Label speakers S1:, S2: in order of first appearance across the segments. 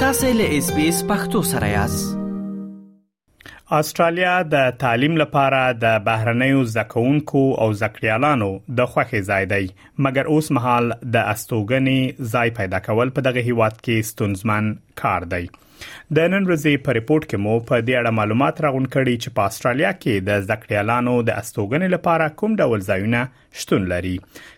S1: تاسو له اس بي اس پختو سره یاست
S2: استرالیا د تعلیم لپاره د بهرنیو زکونکو او زکړیالانو د خوخي ځای دی مګر اوس مهال د استوګنې ځای پیدا کول په دغه هیواد کې ستونزمن کار دی د نن ورځې په ریپورت کې مو په دې اړه معلومات راغون کړي چې په استرالیا کې د زکړیالانو د استوګنې لپاره کوم ډول ځایونه شتون لري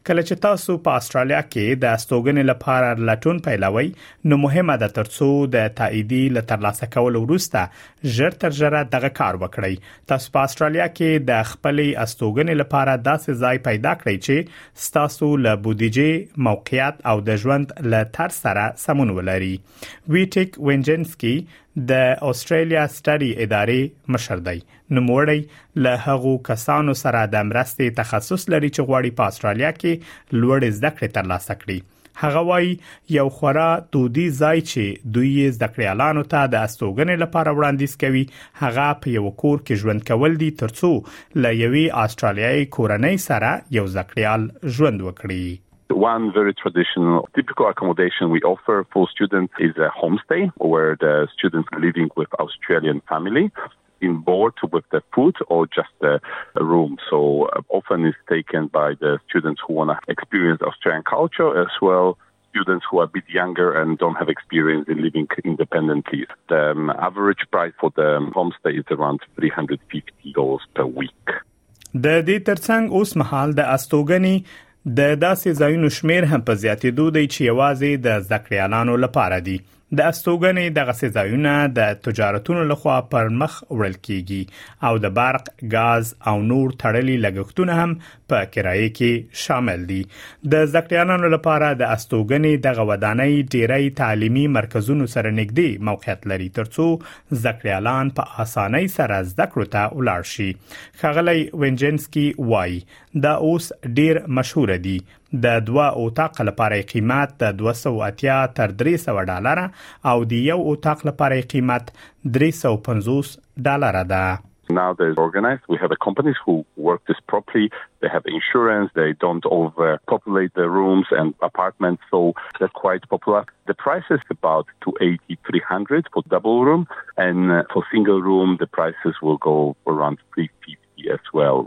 S2: کله چې تاسو په استرالیا کې د استوګنې لپاره لټون پیلوي نو مهمه ده ترڅو د تاییدی ل ترلاسه کولو وروسته ژر تر ژره دغه کار وکړئ تاسو په استرالیا کې د خپل استوګنې لپاره داسې ځای پیدا کړئ چې تاسو له بودیجه موقعیت او د ژوند له تر سره سمون ولري ویټیک وینجنسکی د استرالیا ستړي ادارې مشر دی نوموړی له هغو کسانو سره د مرستې تخصص لري چې غواړي په استرالیا کې لوړ زده کړې ترلاسه کړي هغه وایي یو خورا تودي ځای چې دوی زده کړیالانو ته د استوګنې لپاره وړاندیز کوي هغه په یو کور کې ژوند کول دي ترڅو له یوې استرالیایي کورنۍ سره یو زده کړیال ژوند وکړي
S3: One very traditional, typical accommodation we offer for students is a homestay where the students are living with Australian family. in board with the food or just the room. So uh, often it's taken by the students who want to experience Australian culture as well students who are a bit younger and don't have experience in living independently. The um, average price for the homestay is around $350 per week.
S2: د دې ترڅنګ اوس مهال د استوګنې د داسې ځایونو شمیر هم په زیاتېدو دی چې یوازې د زده کړیالانو لپاره دي د استوګنې دغه سه ځایونه د تجارتونو لخوا پر مخ وړل کیږي او د برق، غاز او نور تړلي لګښتونه هم په کرایه کې شامل دي د زده کړیالانو لپاره د استوګنې دغه ودانۍ ډیری تعلیمي مرکزونو سره نږدې موقعیت لري ترڅو زده کړیالان په اسانۍ سره زده کړو ته ولاړ شي خغلی وینجنسکی وای دا اوس ډیر مشهور دي د دوه اوتاق لپاره قیمت د 280 تر 300 ډالر او د یو اوتاق لپاره قیمت 350 ډالر ده
S3: Now they're organized. We have the companies who work this properly. They have insurance. They don't overpopulate the rooms and apartments, so they're quite popular. The price is about 280, 300 for double room, and uh, for single room, the prices will go around 350 as well.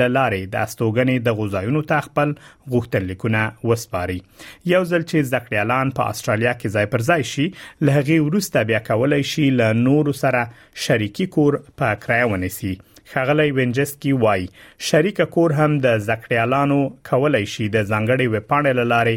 S2: له لارې د استوګنې د غوځایونو ته خپل غوښتنلیکونه وسپاري یو ځل چې زده کړیالان په استرالیا کې ځای پر ځای شي له هغه وروسته بیا کولای شي له نورو سره شریکي کور په کرایه ونیسي خغلی وینجسکی وای شریک کور هم د زکړیالانو کولای شي د ځنګړې وپاڼې لاره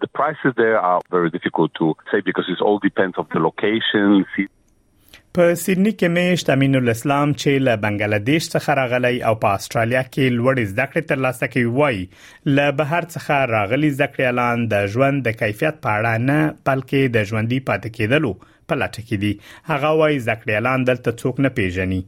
S3: The prices there are very difficult to say because it all depends of the location.
S2: په سیدنی کې میشت امین الاسلام چې له بنگلاديش څخه راغلی او په استرالیا کې لوړې زده کړې ترلاسه کوي وایي له بهر څخه راغلي زده کړې الان د ژوند د کیفیت په اړه نه بلکې د ژوندۍ پاتې کېدلو په لټه کې دي هغه وایي زده کړې الان دلته څوک نه پیژني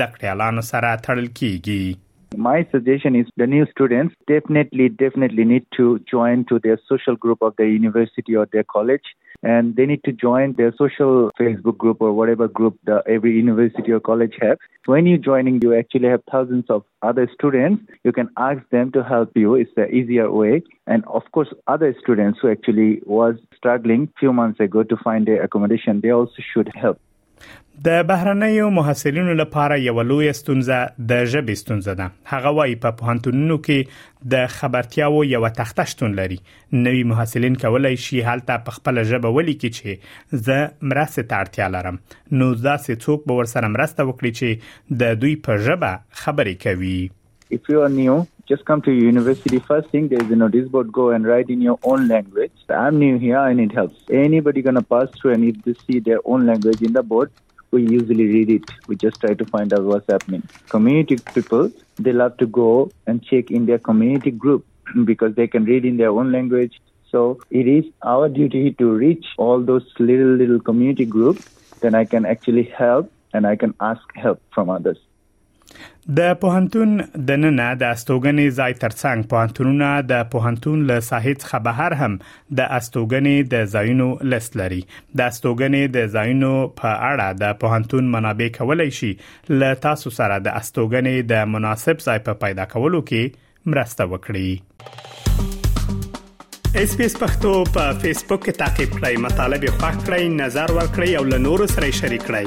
S2: زکړیالانو سره تړل کیږي
S4: My suggestion is the new students definitely, definitely need to join to their social group of their university or their college. And they need to join their social Facebook group or whatever group the, every university or college have. When you're joining, you actually have thousands of other students. You can ask them to help you. It's the easier way. And of course, other students who actually was struggling few months ago to find their accommodation, they also should help.
S2: د بهرنیو محصلینو لپاره یو لوی ستونزه د ژبې ستونزه ده هغه وایي په پوهنتونونو کې د خبرتیاو یو تخته شتون لري نوی محصلین کولای شي هلته په خپل ژبه ولیکي چې زه مرسته ته اړتیا لرم نو داسې څوک به ورسره مرسته وکړي چې د دوی په ژبه خبرې کوي
S4: If you are new, just come to university. First thing, there is a notice board. Go and write in your own language. I'm new here and it helps. Anybody gonna pass through and if they see their own language in the board, we usually read it. We just try to find out what's happening. Community people, they love to go and check in their community group because they can read in their own language. So it is our duty to reach all those little, little community groups. Then I can actually help and I can ask help from others.
S2: د پوهنتون د ننه د استوګنې ځای ترڅنګ پوهنتونونه د پوهنتون له ساحې څخه بهر هم د استوګنې د ځایونو لیست لري د استوګنې د ځایونو په اړه د پوهنتون منابع کولای شي له تاسو سره د استوګنې د مناسب ځای په پیدا کولو کې مرسته وکړي اس پی اس پختو په فیسبوک کې تا کې پلی مطلب یو فاک کړئ نظر ور کړئ او له نورو سره شریک کړئ